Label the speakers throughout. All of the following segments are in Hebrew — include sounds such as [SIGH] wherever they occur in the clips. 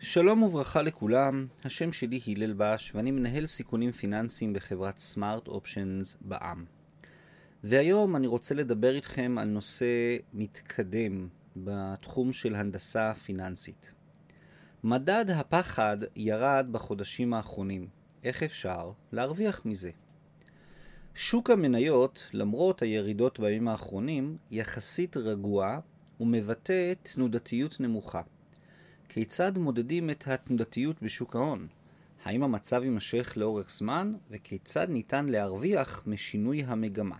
Speaker 1: שלום וברכה לכולם, השם שלי הלל בש ואני מנהל סיכונים פיננסיים בחברת סמארט אופשנס בע"מ. והיום אני רוצה לדבר איתכם על נושא מתקדם בתחום של הנדסה פיננסית. מדד הפחד ירד בחודשים האחרונים. איך אפשר להרוויח מזה? שוק המניות, למרות הירידות בימים האחרונים, יחסית רגוע ומבטא תנודתיות נמוכה. כיצד מודדים את התנודתיות בשוק ההון? האם המצב יימשך לאורך זמן, וכיצד ניתן להרוויח משינוי המגמה?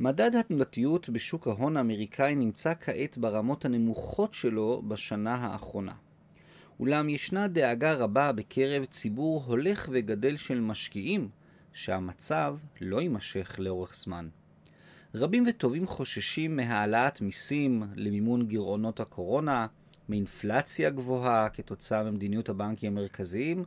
Speaker 1: מדד התנודתיות בשוק ההון האמריקאי נמצא כעת ברמות הנמוכות שלו בשנה האחרונה. אולם ישנה דאגה רבה בקרב ציבור הולך וגדל של משקיעים שהמצב לא יימשך לאורך זמן. רבים וטובים חוששים מהעלאת מיסים למימון גירעונות הקורונה, מאינפלציה גבוהה כתוצאה ממדיניות הבנקים המרכזיים,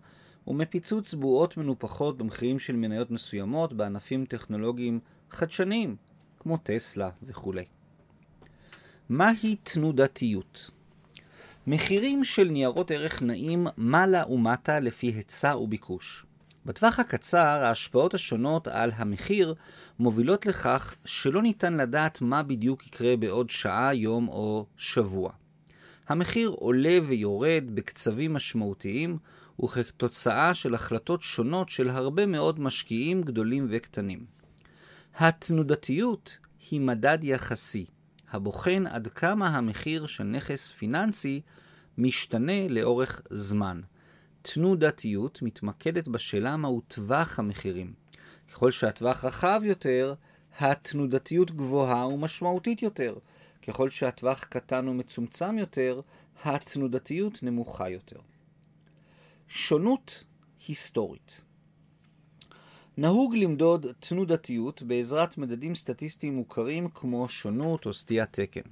Speaker 1: ומפיצוץ בועות מנופחות במחירים של מניות מסוימות בענפים טכנולוגיים חדשניים, כמו טסלה וכולי. מהי תנודתיות? מחירים של ניירות ערך נעים מעלה ומטה לפי היצע וביקוש. בטווח הקצר, ההשפעות השונות על המחיר מובילות לכך שלא ניתן לדעת מה בדיוק יקרה בעוד שעה, יום או שבוע. המחיר עולה ויורד בקצבים משמעותיים, וכתוצאה של החלטות שונות של הרבה מאוד משקיעים גדולים וקטנים. התנודתיות היא מדד יחסי, הבוחן עד כמה המחיר של נכס פיננסי משתנה לאורך זמן. תנודתיות מתמקדת בשאלה מהו טווח המחירים. ככל שהטווח רחב יותר, התנודתיות גבוהה ומשמעותית יותר. ככל שהטווח קטן ומצומצם יותר, התנודתיות נמוכה יותר. שונות היסטורית נהוג למדוד תנודתיות בעזרת מדדים סטטיסטיים מוכרים כמו שונות או סטיית תקן.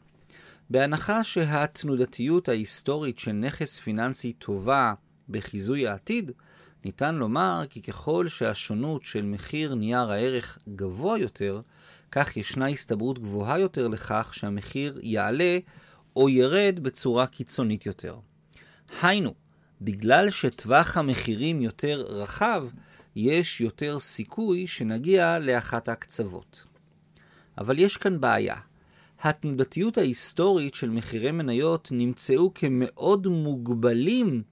Speaker 1: בהנחה שהתנודתיות ההיסטורית של נכס פיננסי טובה בחיזוי העתיד, ניתן לומר כי ככל שהשונות של מחיר נייר הערך גבוה יותר, כך ישנה הסתברות גבוהה יותר לכך שהמחיר יעלה או ירד בצורה קיצונית יותר. היינו, בגלל שטווח המחירים יותר רחב, יש יותר סיכוי שנגיע לאחת הקצוות. אבל יש כאן בעיה. התנודתיות ההיסטורית של מחירי מניות נמצאו כמאוד מוגבלים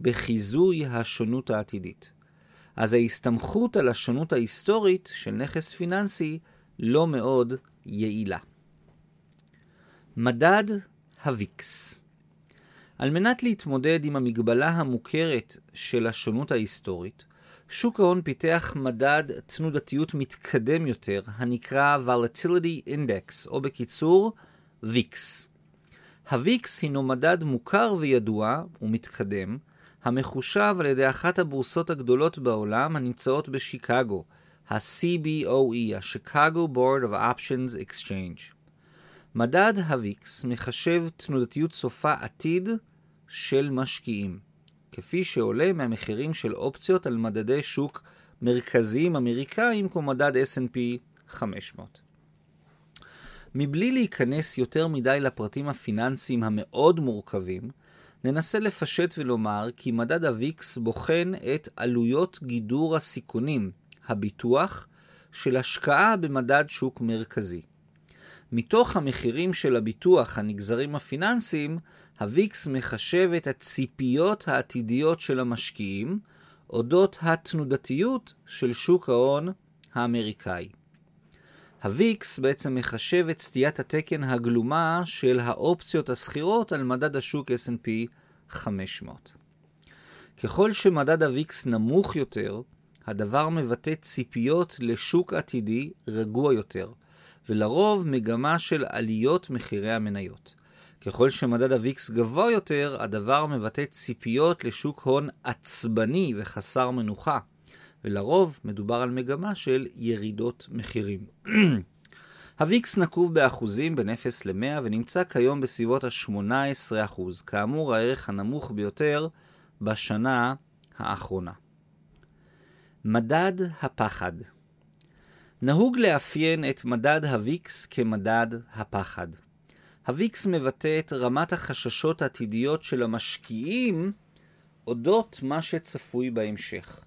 Speaker 1: בחיזוי השונות העתידית. אז ההסתמכות על השונות ההיסטורית של נכס פיננסי לא מאוד יעילה. מדד הוויקס על מנת להתמודד עם המגבלה המוכרת של השונות ההיסטורית, שוק ההון פיתח מדד תנודתיות מתקדם יותר, הנקרא Volatility Index, או בקיצור, VIX. ה-VIX הינו מדד מוכר וידוע ומתקדם, המחושב על ידי אחת הבורסות הגדולות בעולם הנמצאות בשיקגו, ה-CBOE, ה-Chicago Board of Options Exchange. מדד הוויקס מחשב תנודתיות סופה עתיד של משקיעים, כפי שעולה מהמחירים של אופציות על מדדי שוק מרכזיים אמריקאים כמו מדד S&P 500. מבלי להיכנס יותר מדי לפרטים הפיננסיים המאוד מורכבים, ננסה לפשט ולומר כי מדד הוויקס בוחן את עלויות גידור הסיכונים, הביטוח, של השקעה במדד שוק מרכזי. מתוך המחירים של הביטוח הנגזרים הפיננסיים, הוויקס מחשב את הציפיות העתידיות של המשקיעים אודות התנודתיות של שוק ההון האמריקאי. הוויקס בעצם מחשב את סטיית התקן הגלומה של האופציות השכירות על מדד השוק S&P 500. ככל שמדד הוויקס נמוך יותר, הדבר מבטא ציפיות לשוק עתידי רגוע יותר, ולרוב מגמה של עליות מחירי המניות. ככל שמדד הוויקס גבוה יותר, הדבר מבטא ציפיות לשוק הון עצבני וחסר מנוחה, ולרוב מדובר על מגמה של ירידות מחירים. [CLEARS THROAT] הוויקס נקוב באחוזים בין 0 ל-100 ונמצא כיום בסביבות ה-18%, כאמור הערך הנמוך ביותר בשנה האחרונה. מדד הפחד נהוג לאפיין את מדד הוויקס כמדד הפחד. הוויקס מבטא את רמת החששות העתידיות של המשקיעים אודות מה שצפוי בהמשך.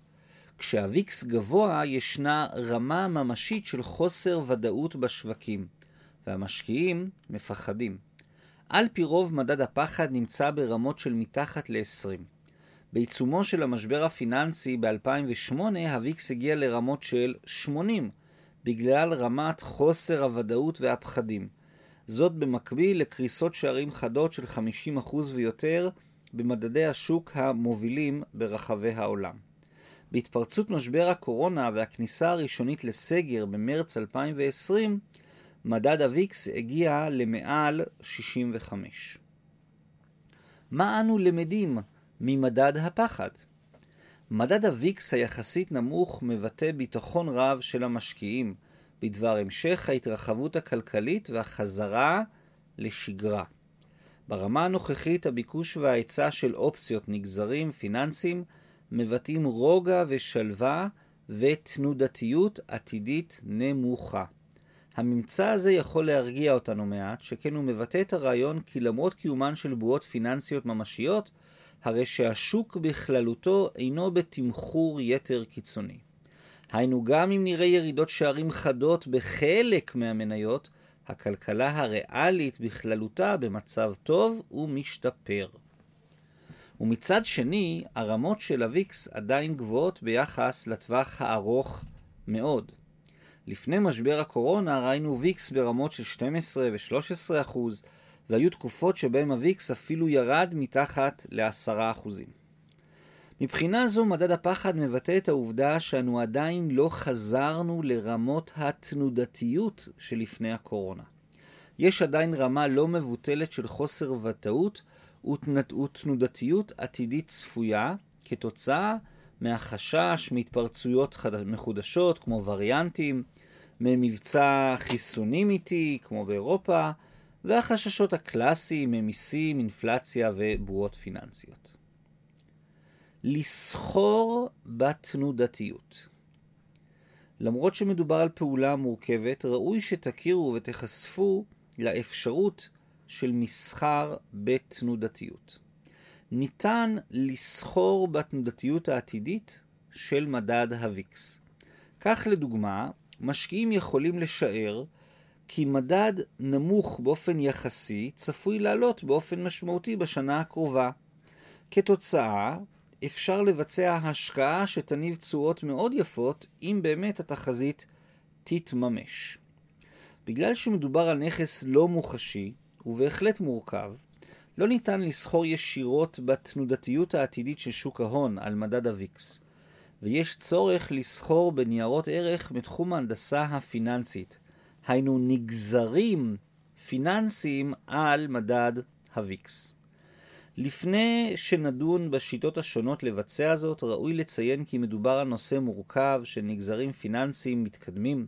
Speaker 1: כשהוויקס גבוה ישנה רמה ממשית של חוסר ודאות בשווקים, והמשקיעים מפחדים. על פי רוב מדד הפחד נמצא ברמות של מתחת ל-20. בעיצומו של המשבר הפיננסי ב-2008 הוויקס הגיע לרמות של 80, בגלל רמת חוסר הוודאות והפחדים. זאת במקביל לקריסות שערים חדות של 50% ויותר במדדי השוק המובילים ברחבי העולם. בהתפרצות משבר הקורונה והכניסה הראשונית לסגר במרץ 2020, מדד הוויקס הגיע למעל 65. מה אנו למדים ממדד הפחד? מדד הוויקס היחסית נמוך מבטא ביטחון רב של המשקיעים בדבר המשך ההתרחבות הכלכלית והחזרה לשגרה. ברמה הנוכחית הביקוש וההיצע של אופציות נגזרים פיננסיים מבטאים רוגע ושלווה ותנודתיות עתידית נמוכה. הממצא הזה יכול להרגיע אותנו מעט, שכן הוא מבטא את הרעיון כי למרות קיומן של בועות פיננסיות ממשיות, הרי שהשוק בכללותו אינו בתמחור יתר קיצוני. היינו, גם אם נראה ירידות שערים חדות בחלק מהמניות, הכלכלה הריאלית בכללותה במצב טוב ומשתפר. ומצד שני, הרמות של הוויקס עדיין גבוהות ביחס לטווח הארוך מאוד. לפני משבר הקורונה ראינו ויקס ברמות של 12 ו-13 אחוז, והיו תקופות שבהן הוויקס אפילו ירד מתחת ל-10 אחוזים. מבחינה זו מדד הפחד מבטא את העובדה שאנו עדיין לא חזרנו לרמות התנודתיות שלפני הקורונה. יש עדיין רמה לא מבוטלת של חוסר ודאות ותנודתיות עתידית צפויה כתוצאה מהחשש מהתפרצויות מחודשות כמו וריאנטים, ממבצע חיסונים איטי כמו באירופה, והחששות הקלאסיים ממיסים, אינפלציה ובועות פיננסיות. לסחור בתנודתיות. למרות שמדובר על פעולה מורכבת, ראוי שתכירו ותחשפו לאפשרות של מסחר בתנודתיות. ניתן לסחור בתנודתיות העתידית של מדד הוויקס. כך לדוגמה, משקיעים יכולים לשער כי מדד נמוך באופן יחסי צפוי לעלות באופן משמעותי בשנה הקרובה. כתוצאה, אפשר לבצע השקעה שתניב תשואות מאוד יפות אם באמת התחזית תתממש. בגלל שמדובר על נכס לא מוחשי, ובהחלט מורכב, לא ניתן לסחור ישירות בתנודתיות העתידית של שוק ההון על מדד הוויקס, ויש צורך לסחור בניירות ערך בתחום ההנדסה הפיננסית, היינו נגזרים פיננסיים על מדד הוויקס. לפני שנדון בשיטות השונות לבצע זאת, ראוי לציין כי מדובר על נושא מורכב של נגזרים פיננסיים מתקדמים.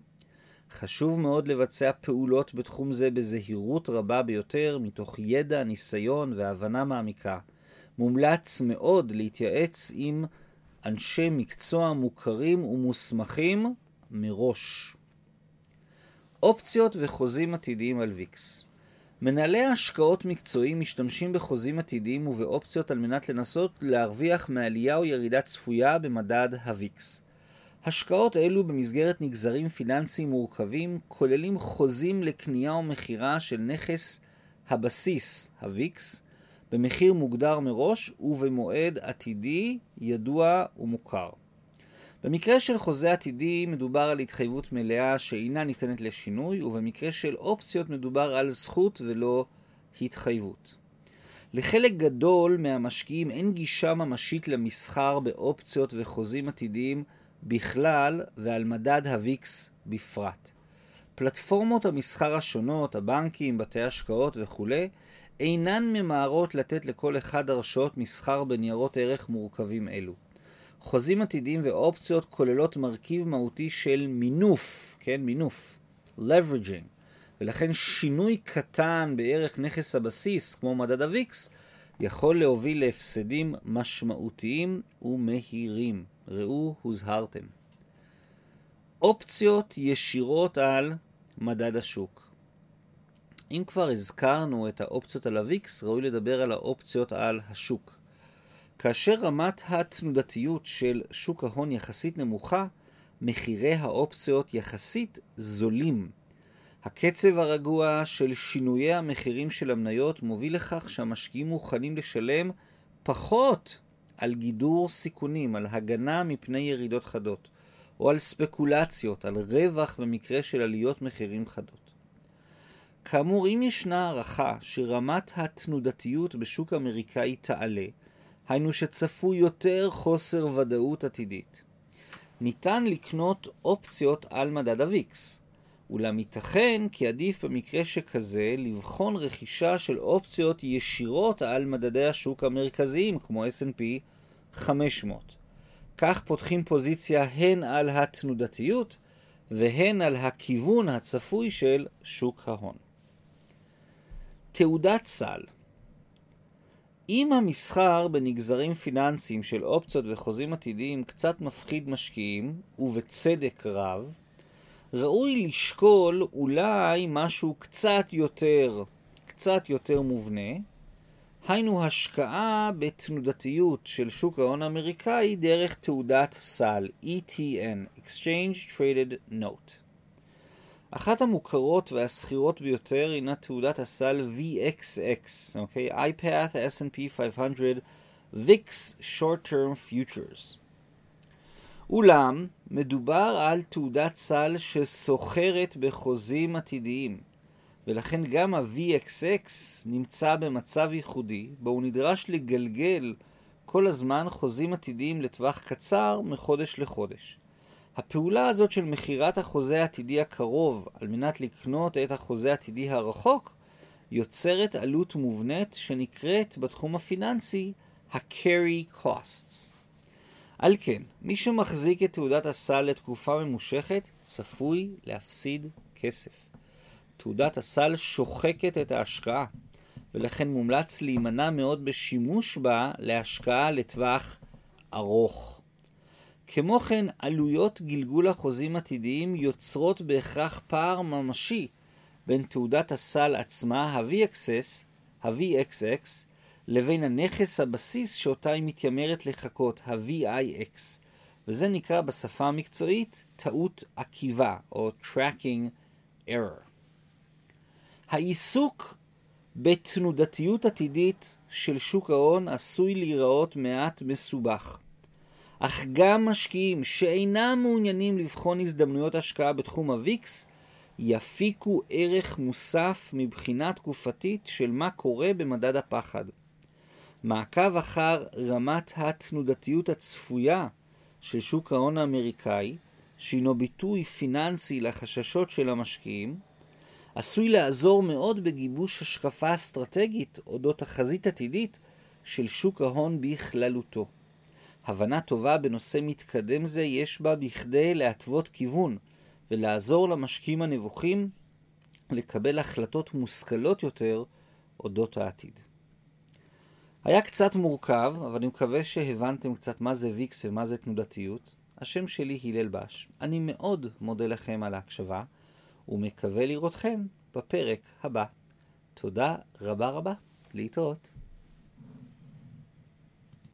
Speaker 1: חשוב מאוד לבצע פעולות בתחום זה בזהירות רבה ביותר, מתוך ידע, ניסיון והבנה מעמיקה. מומלץ מאוד להתייעץ עם אנשי מקצוע מוכרים ומוסמכים מראש. אופציות וחוזים עתידיים על ויקס מנהלי ההשקעות מקצועיים משתמשים בחוזים עתידיים ובאופציות על מנת לנסות להרוויח מעלייה או ירידה צפויה במדד הוויקס. השקעות אלו במסגרת נגזרים פיננסיים מורכבים כוללים חוזים לקנייה או מכירה של נכס הבסיס, הוויקס, במחיר מוגדר מראש ובמועד עתידי ידוע ומוכר. במקרה של חוזה עתידי מדובר על התחייבות מלאה שאינה ניתנת לשינוי, ובמקרה של אופציות מדובר על זכות ולא התחייבות. לחלק גדול מהמשקיעים אין גישה ממשית למסחר באופציות וחוזים עתידיים בכלל ועל מדד הוויקס בפרט. פלטפורמות המסחר השונות, הבנקים, בתי השקעות וכולי, אינן ממהרות לתת לכל אחד הרשאות מסחר בניירות ערך מורכבים אלו. חוזים עתידיים ואופציות כוללות מרכיב מהותי של מינוף, כן, מינוף, leveraging, ולכן שינוי קטן בערך נכס הבסיס, כמו מדד הוויקס, יכול להוביל להפסדים משמעותיים ומהירים. ראו, הוזהרתם. אופציות ישירות על מדד השוק. אם כבר הזכרנו את האופציות על הוויקס, ראוי לדבר על האופציות על השוק. כאשר רמת התנודתיות של שוק ההון יחסית נמוכה, מחירי האופציות יחסית זולים. הקצב הרגוע של שינויי המחירים של המניות מוביל לכך שהמשקיעים מוכנים לשלם פחות על גידור סיכונים, על הגנה מפני ירידות חדות, או על ספקולציות, על רווח במקרה של עליות מחירים חדות. כאמור, אם ישנה הערכה שרמת התנודתיות בשוק האמריקאי תעלה, היינו שצפוי יותר חוסר ודאות עתידית. ניתן לקנות אופציות על מדד הוויקס, אולם ייתכן כי עדיף במקרה שכזה לבחון רכישה של אופציות ישירות על מדדי השוק המרכזיים כמו S&P 500. כך פותחים פוזיציה הן על התנודתיות והן על הכיוון הצפוי של שוק ההון. תעודת סל אם המסחר בנגזרים פיננסיים של אופציות וחוזים עתידיים קצת מפחיד משקיעים, ובצדק רב, ראוי לשקול אולי משהו קצת יותר, קצת יותר מובנה, היינו השקעה בתנודתיות של שוק ההון האמריקאי דרך תעודת סל, ETN, Exchange Traded Note. אחת המוכרות והסחירות ביותר הינה תעודת הסל VXX, אוקיי? iPath S&P 500 VIX Short Term Futures. אולם, מדובר על תעודת סל שסוחרת בחוזים עתידיים, ולכן גם ה-VXX נמצא במצב ייחודי, בו הוא נדרש לגלגל כל הזמן חוזים עתידיים לטווח קצר מחודש לחודש. הפעולה הזאת של מכירת החוזה העתידי הקרוב על מנת לקנות את החוזה העתידי הרחוק יוצרת עלות מובנית שנקראת בתחום הפיננסי ה-carry costs. על כן, מי שמחזיק את תעודת הסל לתקופה ממושכת צפוי להפסיד כסף. תעודת הסל שוחקת את ההשקעה, ולכן מומלץ להימנע מאוד בשימוש בה להשקעה לטווח ארוך. כמו כן, עלויות גלגול החוזים עתידיים יוצרות בהכרח פער ממשי בין תעודת הסל עצמה, ה-VXS, ה-VXX, לבין הנכס הבסיס שאותה היא מתיימרת לחכות, ה-VIX, וזה נקרא בשפה המקצועית טעות עקיבה, או tracking error. העיסוק בתנודתיות עתידית של שוק ההון עשוי להיראות מעט מסובך. אך גם משקיעים שאינם מעוניינים לבחון הזדמנויות השקעה בתחום הוויקס, יפיקו ערך מוסף מבחינה תקופתית של מה קורה במדד הפחד. מעקב אחר רמת התנודתיות הצפויה של שוק ההון האמריקאי, שהינו ביטוי פיננסי לחששות של המשקיעים, עשוי לעזור מאוד בגיבוש השקפה אסטרטגית אודות החזית עתידית של שוק ההון בכללותו. הבנה טובה בנושא מתקדם זה יש בה בכדי להתוות כיוון ולעזור למשקיעים הנבוכים לקבל החלטות מושכלות יותר אודות העתיד. היה קצת מורכב, אבל אני מקווה שהבנתם קצת מה זה ויקס ומה זה תנודתיות. השם שלי הלל בש. אני מאוד מודה לכם על ההקשבה, ומקווה לראותכם בפרק הבא. תודה רבה רבה. להתראות.